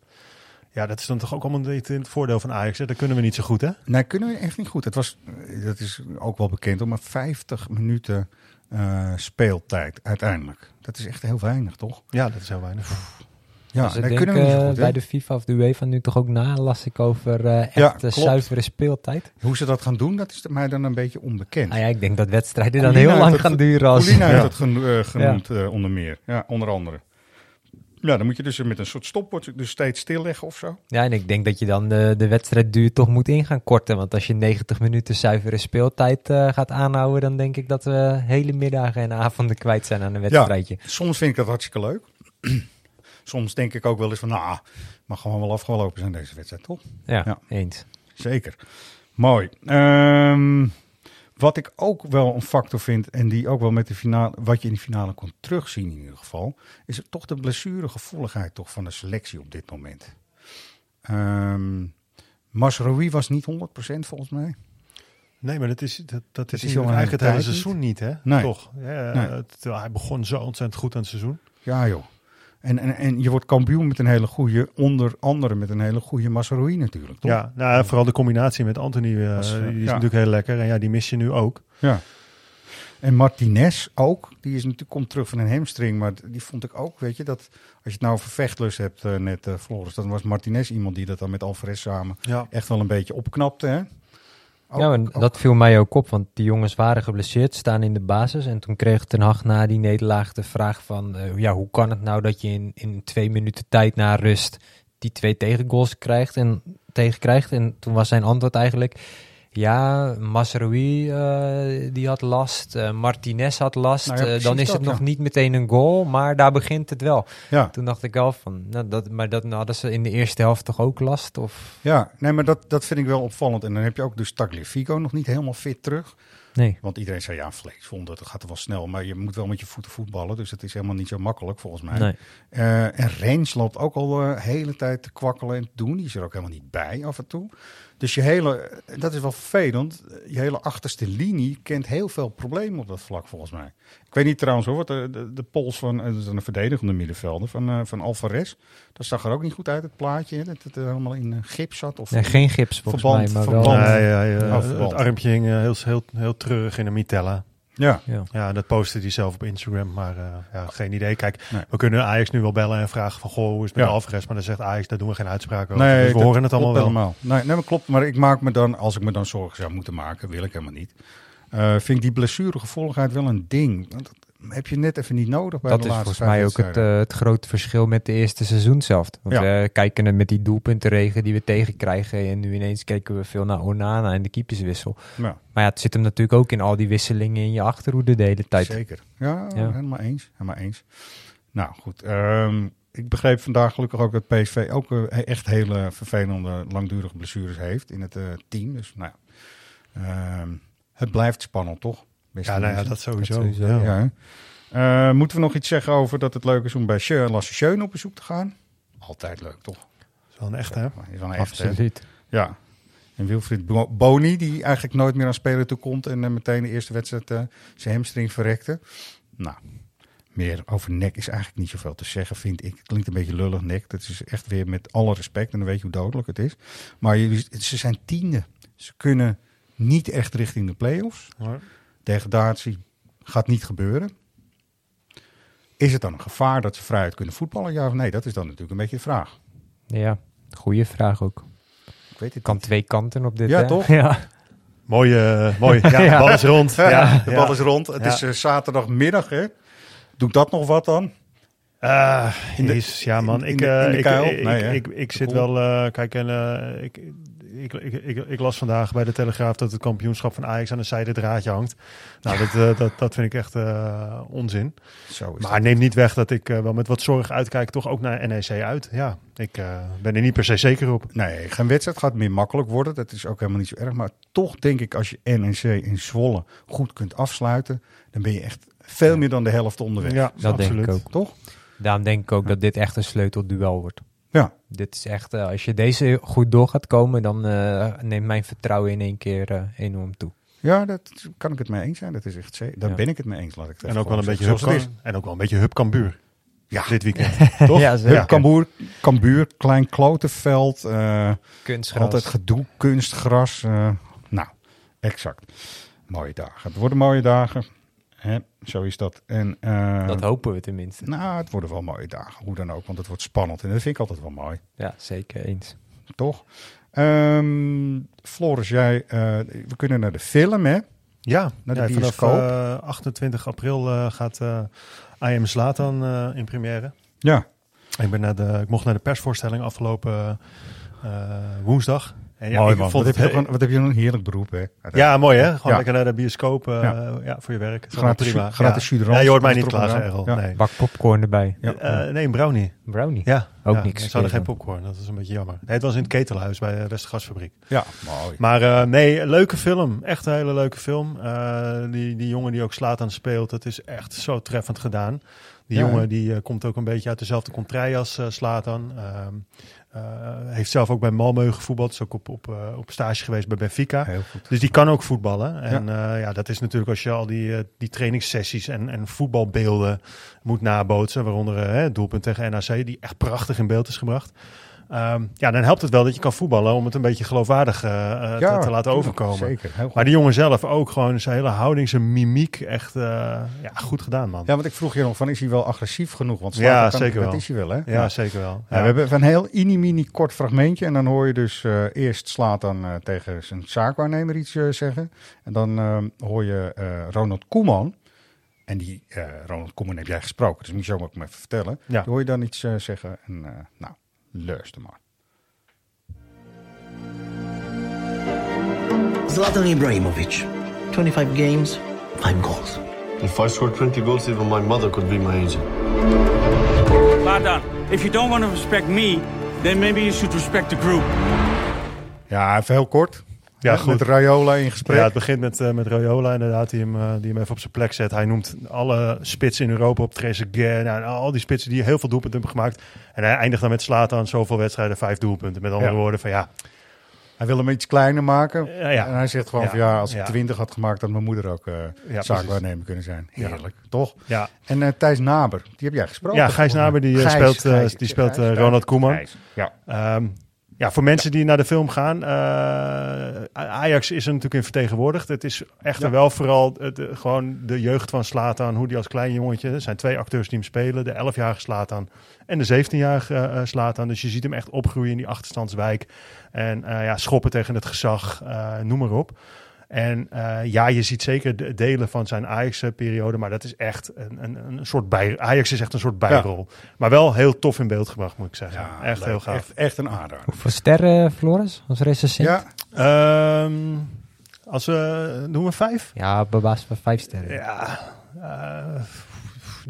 Ja, dat is dan toch ook allemaal niet in het voordeel van Ajax. Hè? Dat kunnen we niet zo goed, hè? Nee, kunnen we echt niet goed. Het was, eh, dat is ook wel bekend, maar 50 minuten eh, speeltijd uiteindelijk. Dat is echt heel weinig, toch? Ja, dat is heel weinig. Ja, denken kunnen we niet zo goed. hè? bij de FIFA of de UEFA nu toch ook na, las ik over eh echt Ja, eh, zuivere speeltijd. Hoe ze dat gaan doen, dat is mij dan een beetje onbekend. Nou ja, ik denk dat wedstrijden dan heel heeft lang het gaan duren als... Colina heeft Ja. het gen- eh, genoemd, eh, onder meer. Ja, onder andere. Ja, dan moet je dus met een soort stopwatch dus steeds stilleggen of zo. Ja, en ik denk dat je dan de, de wedstrijdduur toch moet in gaan korten. Want als je 90 minuten zuivere speeltijd eh, gaat aanhouden, dan denk ik dat we hele middagen en avonden kwijt zijn aan een wedstrijdje. Soms vind ik dat hartstikke leuk. Soms denk ik ook wel eens van, nou, mag gewoon wel afgelopen zijn deze wedstrijd, toch? Ja, Ja. eens. Zeker. Mooi. Ehm, wat ik ook wel een factor vind, en die ook wel met de finale, wat je in de finale kon terugzien in ieder geval, is het toch de blessuregevoeligheid toch van de selectie op dit moment. Ehm Masraoui was niet 100% volgens mij. Nee, maar dat is, dat, dat is, is eigenlijk het hele seizoen niet, hè? Nee. Toch? Ja, Nee. het- hij begon zo ontzettend goed aan het seizoen. Ja joh. En, en, en je wordt kampioen met een hele goede, onder andere met een hele goede Masraoui natuurlijk. Toch? Ja, nou, vooral de combinatie met Anthony eh, Was, die is ja. natuurlijk heel lekker. En ja, die mis je nu ook. Ja. En Martinez ook. Die is natuurlijk komt terug van een hamstring. Maar die vond ik ook, weet je, dat als je het nou over vechtlus hebt, eh, net eh Floris, dan was Martinez iemand die dat dan met Alvarez samen Ja. echt wel een beetje opknapte. Hè? Ook- ja, en ook- dat viel mij ook op, want die jongens waren geblesseerd, staan in de basis. En toen kreeg Ten Hag na die nederlaag de vraag van, eh, ja, hoe kan het nou dat je in, in twee minuten tijd na rust die twee tegengoals krijgt en tegenkrijgt? En toen was zijn antwoord eigenlijk, ja, Masraoui eh, die had last, eh, Martinez had last. Nou ja, eh, dan is het nog niet meteen een goal, maar daar begint het wel. Ja. Toen dacht ik wel van, nou, dat, maar dat nou, hadden ze in de eerste helft toch ook last? Of? Ja, nee, maar dat, dat vind ik wel opvallend. En dan heb je ook dus Tagliafico nog niet helemaal fit terug. Nee. Want iedereen zei, ja, vleesvond, dat gaat er wel snel. Maar je moet wel met je voeten voetballen. Dus het is helemaal niet zo makkelijk, volgens mij. Nee. En Rens loopt ook al de hele tijd te kwakkelen en te doen. Die is er ook helemaal niet bij af en toe. Dus je hele, dat is wel vervelend. Je hele achterste linie kent heel veel problemen op dat vlak, volgens mij. Ik weet niet trouwens hoor, wat de, de, de pols van, eh, een verdedigende middenvelder, van, eh, van Alvarez. Dat zag er ook niet goed uit, het plaatje. Hè, dat het er helemaal in eh, gips zat. Of Nee, geen gips volgens verband, mij, maar wel... verband. Ja, ja, Oh, het armpje hing heel, heel, heel treurig in een mitella. Ja. Ja. Ja, dat postte hij zelf op Instagram, maar eh, ja, geen idee. Kijk, Nee. we kunnen Ajax nu wel bellen en vragen van, goh, hoe is het met Ja. Alvarez? Maar dan zegt Ajax, daar doen we geen uitspraak over. Nee, dus we dat horen het allemaal klopt wel. helemaal. Nee, nee, maar klopt. Maar ik maak me dan, als ik me dan zorgen zou moeten maken, wil ik helemaal niet. Eh, vind ik die blessuregevoeligheid wel een ding. Want heb je net even niet nodig bij Dat de is laatste volgens mij ook het, eh, het grote verschil met de eerste seizoen zelf. Want Ja. we kijken het met die doelpuntenregen die we tegenkrijgen. En nu ineens kijken we veel naar Onana en de keeperswissel. Ja. Maar ja, het zit hem natuurlijk ook in al die wisselingen in je achterhoede de hele tijd. Zeker. Ja, Ja. helemaal eens. Helemaal eens. Nou goed, ehm, ik begreep vandaag gelukkig ook dat PSV ook eh, echt hele vervelende, langdurige blessures heeft in het eh, team. Dus nou ja, ehm, het blijft spannend toch? Beste Ja, nou ja, dat sowieso. Dat sowieso, ja. Ja? Eh, moeten we nog iets zeggen over dat het leuk is om bij Schö- Lasse Schöne op bezoek te gaan? Altijd leuk, toch? Dat is wel een echte, hè? Is wel een echte, hè? Absoluut. Ja. En Wilfried Bo- Boni, die eigenlijk nooit meer aan spelen toe komt en eh, meteen de eerste wedstrijd eh, zijn hamstring verrekte. Nou, meer over nek is eigenlijk niet zoveel te zeggen, vind ik. Het klinkt een beetje lullig, nek. Dat is echt weer met alle respect en dan weet je hoe dodelijk het is. Maar jullie- ze zijn tiende. Ze kunnen niet echt richting de play-offs. Maar- Degradatie gaat niet gebeuren. Is het dan een gevaar dat ze vrijuit kunnen voetballen? Ja of nee? Dat is dan natuurlijk een beetje de vraag. Ja, goede vraag ook. Ik weet het Kan niet. twee kanten op dit. Ja, hè? toch? Ja. Mooi, eh, mooi. Ja, Ja. de bal is rond. Ja, Ja, de bal is rond. Het Ja. is eh, zaterdagmiddag, hè? Doet dat nog wat dan? Ah, In de- jezus, ja man, in- in ik, de- eh, in de ik, ik, Nee, ik, hè? ik, ik zit wel, eh, kijk, en eh, ik, ik, ik, ik, ik las vandaag bij de Telegraaf dat het kampioenschap van Ajax aan een zijde draadje hangt. Nou, dat, eh, dat, dat vind ik echt eh, onzin. Zo is Maar dat. neem niet weg dat ik eh, wel met wat zorg uitkijk, toch ook naar NEC uit. Ja, ik eh, ben er niet per se zeker op. Nee, geen wedstrijd gaat meer makkelijk worden. Dat is ook helemaal niet zo erg. Maar toch denk ik, als je NEC in Zwolle goed kunt afsluiten, dan ben je echt veel meer dan de helft onderweg. Ja, Dat denk ik ook. Toch? Daarom denk ik ook dat dit echt een sleutelduel wordt. Ja. Dit is echt, eh, als je deze goed door gaat komen, dan eh, neemt mijn vertrouwen in één keer eh, enorm toe. Ja, daar kan ik het mee eens zijn. Dat is echt ze- Daar Ja. ben ik het mee eens, laat ik het En ook wel een beetje hub, en ook wel een beetje hub Cambuur. Ja. Dit weekend. Toch? Ja, zeker. Cambuur, klein klotenveld. eh, Kunstgras. altijd gedoe, kunstgras. nou, exact. Mooie dagen. Het worden mooie dagen. Hè, zo is dat. En, eh, Dat hopen we tenminste. Nou, het worden wel mooie dagen. Hoe dan ook, want het wordt spannend. En dat vind ik altijd wel mooi. Ja, zeker eens. Toch? Ehm Floris, jij, eh, we kunnen naar de film, hè? Ja, Naar de ja, bioscoop. eh, 28 april eh, gaat eh I Am Zlatan eh, in première. Ja. Ik, ben naar de, ik mocht naar de persvoorstelling afgelopen eh, woensdag. En ja, mooi man. vond Wat het heb, je wat heb je een heerlijk beroep, hè? Ja, mooi hè? Gewoon Ja. lekker naar de bioscoop eh, Ja. ja. voor je werk. Gratis, prima. gratis ja. je hoort mij niet klagen. Bak popcorn erbij. Ja. Eh, nee, een brownie. Brownie. Ja. Ook ja. niks Ik hadden geen popcorn, dat is een beetje jammer. Nee, het was in het ketelhuis bij de Westergasfabriek. Ja, mooi. Maar eh, nee, leuke film. Echt een hele leuke film. Eh, die, die jongen die ook slaat aan speelt, dat is echt zo treffend gedaan. Die Ja, jongen die eh, komt ook een beetje uit dezelfde contrai als eh Slatan. Ehm, eh, heeft zelf ook bij Malmö gevoetbald. Is ook op, op, eh, op stage geweest bij Benfica. Heel goed. Dus die kan ook voetballen. En ja. ja, dat is natuurlijk als je al die, eh, die trainingssessies en, en voetbalbeelden moet nabootsen. Waaronder eh, het doelpunt tegen NAC, die echt prachtig in beeld is gebracht. Ehm, ja, dan helpt het wel dat je kan voetballen om het een beetje geloofwaardig eh, eh, te- laten overkomen. zeker. Maar die jongen zelf ook gewoon zijn hele houding, zijn mimiek, echt eh, ja, goed gedaan, man. Ja, want ik vroeg je nog van, is hij wel agressief genoeg? Want Ja, kan- zeker dat wel. is hij wel, hè? Ja, zeker wel. Ja, we hebben een heel mini-mini kort fragmentje. En dan hoor je dus eerst Slatan eh tegen zijn zaakwaarnemer iets zeggen. En dan hoor je Ronald Koeman. En die Ronald Koeman heb jij gesproken, dus moet je zo ook maar even vertellen. Ja. Hoor je dan iets zeggen. En nou, luister maar. Zlatan Ibrahimovic, 25 games, 5 goals. If I score 20 goals, even my mother could be my agent. Lada, if you don't want to respect me, then maybe you should respect the group. Ja, even heel kort. Ja, Met- goed. Met Raiola in gesprek. Ja, het begint met, eh met Raiola inderdaad, die hem, eh, die hem even op zijn plek zet. Hij noemt alle spitsen in Europa op Trezeguet. Nou, al die spitsen die heel veel doelpunten hebben gemaakt. En hij eindigt dan met Slatan zoveel wedstrijden, vijf doelpunten. Met andere Ja. woorden van ja, Hij wil hem iets kleiner maken. Ja, ja. En hij zegt gewoon Ja. van ja, als ik Ja. 20 had gemaakt, had mijn moeder ook eh Ja, zaakwaarnemer kunnen zijn. Ja. Heerlijk, toch? Ja. En eh, Thijs Naber, die heb jij gesproken. Ja, Gijs Naber die, eh, Gijs, speelt, eh, Gijs, die speelt eh, Gijs, Ronald Koeman. Gijs. Ja. Ehm, ja, voor mensen die naar de film gaan, eh, Ajax is er natuurlijk in vertegenwoordigd. Het is echter wel vooral het, eh, gewoon de jeugd van Slatan, hoe die als klein jongetje, er zijn twee acteurs die hem spelen, de 11-jarige Slatan en de 17-jarige eh Slatan. Dus je ziet hem echt opgroeien in die achterstandswijk en ja, schoppen tegen het gezag, noem maar op. En eh, ja, je ziet zeker de delen van zijn Ajax-periode, maar dat is echt een, een, een soort bij. Ajax is echt een soort bijrol. Maar wel heel tof in beeld gebracht, moet ik zeggen. echt leuk. heel gaaf. Echt, echt een aanrader. Hoeveel sterren, Floris, als recensent? Ja. Ehm, als we doen we vijf? Ja, basis van vijf sterren. Ja, eh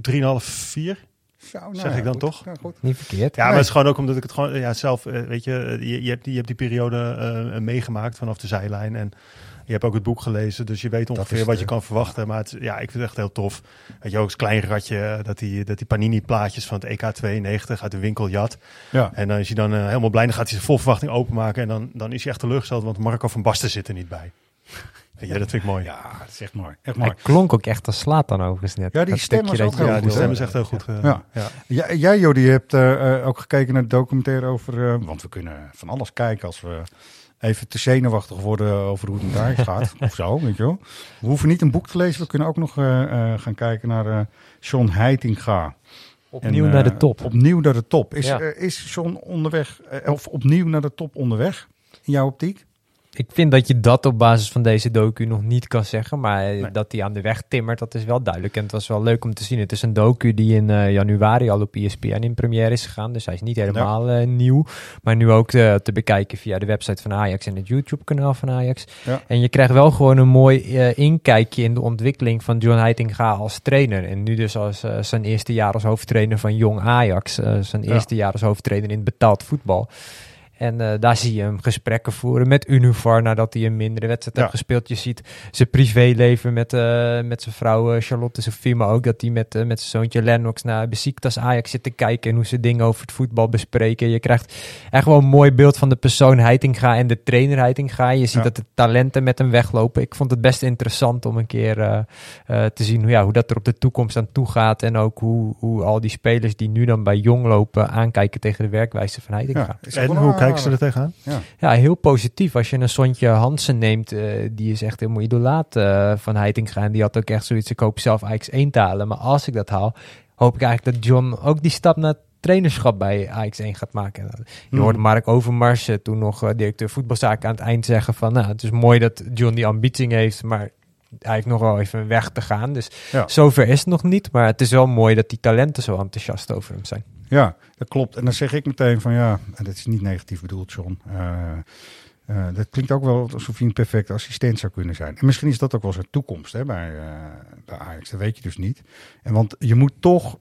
3,5, 4. Zo, nou zeg ja, ik dan goed. toch? Ja, goed. Niet verkeerd. Ja, maar het is gewoon ook omdat ik het gewoon ja, zelf, eh, weet je, je, je, hebt die, je hebt die periode eh, meegemaakt vanaf de zijlijn. En je hebt ook het boek gelezen, dus je weet ongeveer is wat de- je kan verwachten. Maar het, ja, ik vind het echt heel tof. Weet je, ook als klein ratje, eh, dat die, dat die Panini-plaatjes van het EK 92 uit de winkel jat. Ja. En dan is hij dan eh, helemaal blij, dan gaat hij ze vol verwachting openmaken. En dan, dan is hij echt teleurgesteld, want Marco van Basten zit er niet bij. Ja, dat vind ik mooi. Ja, dat is echt mooi. Echt Hij mooi. klonk ook echt als slaat dan overigens net. Ja, die stem was dat ook heel Ja, die stem is echt heel goed. eh, Ja. ja. Ja, jij, Jody, hebt eh, ook gekeken naar de documentaire over... eh, want we kunnen van alles kijken als we even te zenuwachtig worden over hoe het Ajax gaat. of zo, weet je wel. We hoeven niet een boek te lezen. We kunnen ook nog eh, eh, gaan kijken naar eh John Heitinga. Opnieuw En, naar de eh, top. Opnieuw naar de top. Is, Ja. eh, is John onderweg, eh, of opnieuw naar de top onderweg? In jouw optiek? Ik vind dat je dat op basis van deze docu nog niet kan zeggen. Maar eh, dat hij aan de weg timmert, dat is wel duidelijk. En het was wel leuk om te zien. Het is een docu die in eh, januari al op ESPN in première is gegaan. Dus hij is niet helemaal eh, nieuw. Maar nu ook te bekijken via de website van Ajax en het YouTube-kanaal van Ajax. Ja. En je krijgt wel gewoon een mooi inkijkje in de ontwikkeling van John Heitinga als trainer. En nu dus als zijn eerste jaar als hoofdtrainer van Jong Ajax. zijn Ja. eerste jaar als hoofdtrainer in betaald voetbal. En eh, daar zie je hem gesprekken voeren met Univar nadat hij een mindere wedstrijd Ja. heeft gespeeld. Je ziet zijn privéleven met, eh, met zijn vrouw eh, Charlotte Sofie, maar ook dat hij met, met zijn zoontje Lennox naar Besiktas Ajax zit te kijken en hoe ze dingen over het voetbal bespreken. Je krijgt echt wel een mooi beeld van de persoon Heitinga en de trainer Heitinga. Je ziet Ja. dat de talenten met hem weglopen. Ik vond het best interessant om een keer te zien hoe, ja, hoe dat er op de toekomst aan toe gaat en ook hoe, hoe al die spelers die nu dan bij Jong lopen aankijken tegen de werkwijze van Heitinga. Ja, is En hoe kijken ze er tegenaan? Ja. Ja, heel positief. Als je een Sontje Hansen neemt, eh, die is echt helemaal idolaat eh, van Heitinga. En die had ook echt zoiets, ik hoop zelf Ajax 1 te halen. Maar als ik dat haal, hoop ik eigenlijk dat John ook die stap naar trainerschap bij Ajax 1 gaat maken. Je Hmm. hoorde Mark Overmars, eh, toen nog directeur voetbalzaken aan het eind zeggen van... Nou, het is mooi dat John die ambitie heeft, maar heeft nog wel even weg te gaan. Dus Ja. zover is het nog niet. Maar het is wel mooi dat die talenten zo enthousiast over hem zijn. Ja, dat klopt. En dan zeg ik meteen van ja, en dat is niet negatief bedoeld, John. Eh, dat klinkt ook wel alsof hij een perfecte assistent zou kunnen zijn. En misschien is dat ook wel zijn toekomst hè, bij, eh, bij Ajax. Dat weet je dus niet. En want je moet toch.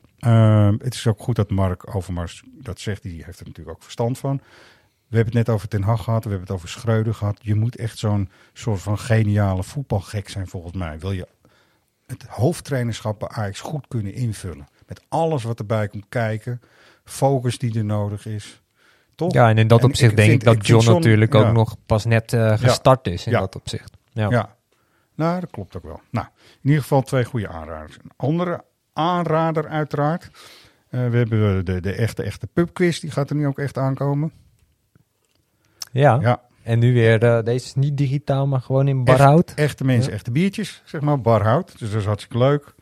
het is ook goed dat Mark Overmars dat zegt. Die heeft er natuurlijk ook verstand van. We hebben het net over Ten Hag gehad. We hebben het over Schreuder gehad. Je moet echt zo'n soort van geniale voetbalgek zijn volgens mij. Wil je het hoofdtrainerschap bij Ajax goed kunnen invullen. Met alles wat erbij komt kijken. Focus die er nodig is. Toch? Ja, en in dat En opzicht denk vind- ik dat John, natuurlijk ook nog pas net eh, gestart is in Ja. dat opzicht. Ja. Ja. nou dat klopt ook wel. Nou, in ieder geval twee goede aanraders. Een andere aanrader uiteraard. Eh, we hebben de, de echte, echte pubquiz. Die gaat er nu ook echt aankomen. Ja. Ja. En nu weer, eh, deze is niet digitaal, maar gewoon in barhout. Echt, echte mensen, echte biertjes, zeg maar. Barhout. Dus dat is hartstikke leuk.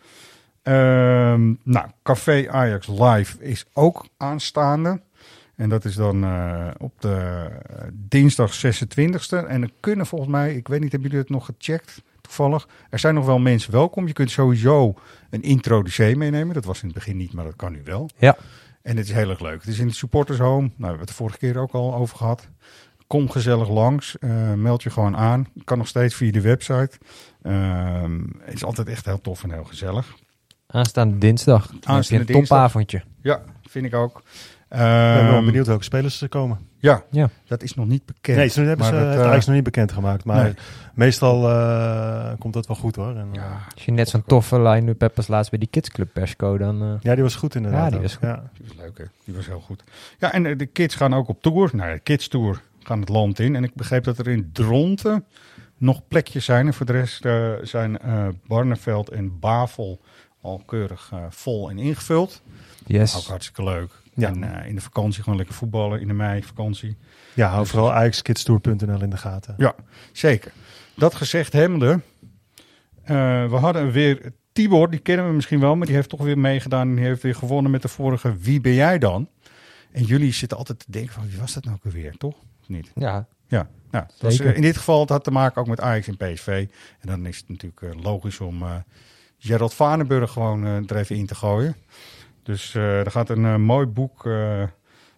Ehm, nou, Café Ajax Live is ook aanstaande. En dat is dan eh, op de eh, dinsdag 26e. En er kunnen volgens mij, ik weet niet, hebben jullie het nog gecheckt toevallig? Er zijn nog wel mensen welkom. Je kunt sowieso een introducee meenemen. Dat was in het begin niet, maar dat kan nu wel. Ja. En het is heel erg leuk. Het is in het supporters home. Nou, we hebben het de vorige keer ook al over gehad. Kom gezellig langs. Eh, meld je gewoon aan. Kan nog steeds via de website. Ehm, het is altijd echt heel tof en heel gezellig. Aanstaande dinsdag. Aanstaande een dinsdag. topavondje. Ja, vind ik ook. Ik ben wel Ehm, benieuwd welke spelers er komen. Ja, Ja. dat is nog niet bekend. Nee, ze hebben ze Maar het nog niet bekendgemaakt. Maar nee. meestal eh, komt dat wel goed hoor. En, eh, Als je net zo'n toffe line-up hebt als laatst bij die Kids Club persco, dan... eh, ja, die was goed inderdaad. Ja, die was goed. Ja. Die was leuk, hè? Die was heel goed. Ja, en de kids gaan ook op tour. Nou, de kids tour gaan het land in. En ik begreep dat er in Dronten nog plekjes zijn. En voor de rest zijn eh Barneveld en Bavel al keurig eh, vol en ingevuld. Yes. Ook hartstikke leuk. Ja. En eh, in de vakantie gewoon lekker voetballen. In de mei vakantie. Ja, hou vooral AjaxKidstour.nl in de gaten. Ja, zeker. Dat gezegd hebbende, eh we hadden weer Tibor, die kennen we misschien wel, maar die heeft toch weer meegedaan en die heeft weer gewonnen met de vorige Wie ben jij dan? En jullie zitten altijd te denken van wie was dat nou ook weer, toch? Of niet? Ja. Ja, nou, eh, in dit geval het had te maken ook met Ajax en PSV. En dan is het natuurlijk logisch om Gerald Vanenburg gewoon eh, er even in te gooien. Dus eh, er gaat een eh, mooi boek eh,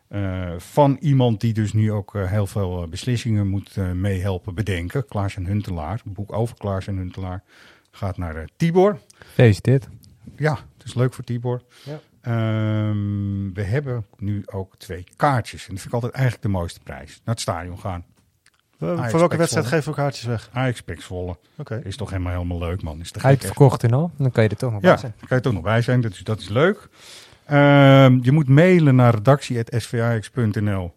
eh, van iemand die dus nu ook heel veel beslissingen moet eh, meehelpen bedenken. Klaas en Huntelaar, een boek over Klaas en Huntelaar, gaat naar Tibor. Gefeliciteerd. Ja, het is leuk voor Tibor. Ja. Ehm, we hebben nu ook twee kaartjes. En dat vind ik altijd eigenlijk de mooiste prijs. Naar het stadion gaan. Voor welke wedstrijd geven we kaartjes weg? Ajax Pek Zwolle. Oké. Is toch helemaal, helemaal leuk, man. Is te gek, echt. Uitverkocht en al. Dan kan je er toch nog Ja, bij zijn. daar kan je toch nog bij zijn. Dat is, dat is leuk. Ehm, je moet mailen naar redactie.svax.nl.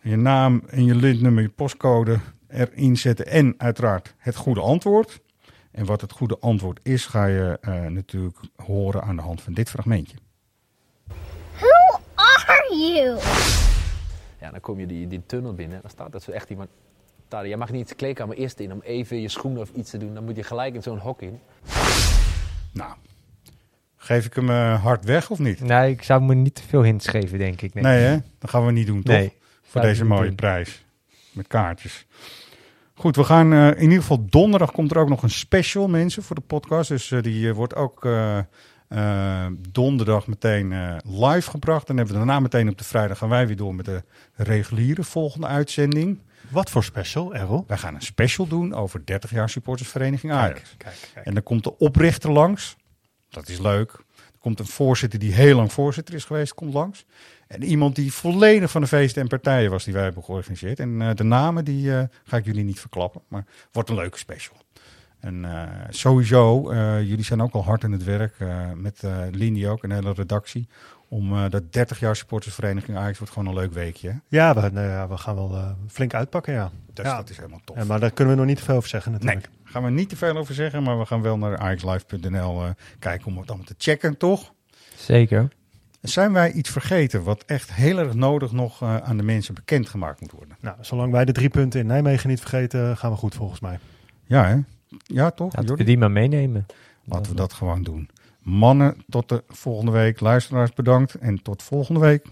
Je naam en je lintnummer, je postcode erin zetten. En uiteraard het goede antwoord. En wat het goede antwoord is, ga je eh, natuurlijk horen aan de hand van dit fragmentje. Who are you? Ja, dan kom je die, die tunnel binnen. Dan staat er zo echt iemand. Daar, jij mag niet de kleedkamer eerst in om even je schoenen of iets te doen. Dan moet je gelijk in zo'n hok in. Nou, geef ik hem eh, hard weg of niet? Nee, ik zou me niet te veel hints geven, denk ik. Nee, Nee, hè? Dat gaan we niet doen, toch? Nee, Voor deze mooie doen. prijs. Met kaartjes. Goed, we gaan eh, in ieder geval donderdag komt er ook nog een special, mensen, voor de podcast. Dus eh, die wordt ook eh, donderdag meteen eh, live gebracht. Dan hebben we daarna meteen op de vrijdag gaan wij weer door met de reguliere volgende uitzending. Wat voor special, Errol? Wij gaan een special doen over 30 jaar supportersvereniging Ajax. Kijk, kijk, kijk. En dan komt de oprichter langs. Dat is leuk. Dan komt een voorzitter die heel lang voorzitter is geweest, komt langs. En iemand die volledig van de feesten en partijen was die wij hebben georganiseerd. En eh, de namen die ga ik jullie niet verklappen, maar wordt een leuke special. En eh, sowieso, eh, jullie zijn ook al hard in het werk, eh, met eh Lindy ook, en de hele redactie. Om eh, dat 30 jaar supportersvereniging Ajax wordt gewoon een leuk weekje. hè? Ja, we, nou ja, we gaan wel eh, flink uitpakken, ja. Dus ja. dat is helemaal tof. Ja, maar daar kunnen we nog niet te veel over zeggen natuurlijk. Nee, gaan we niet te veel over zeggen, maar we gaan wel naar axlive.nl eh kijken om het allemaal te checken, toch? Zeker. Zijn wij iets vergeten wat echt heel erg nodig nog eh, aan de mensen bekendgemaakt moet worden? Nou, zolang wij de drie punten in Nijmegen niet vergeten, gaan we goed volgens mij. Ja, hè? Ja, toch? Laten Jordi? die maar meenemen. Laten we dat gewoon doen. Mannen, tot de volgende week. Luisteraars, bedankt. En tot volgende week.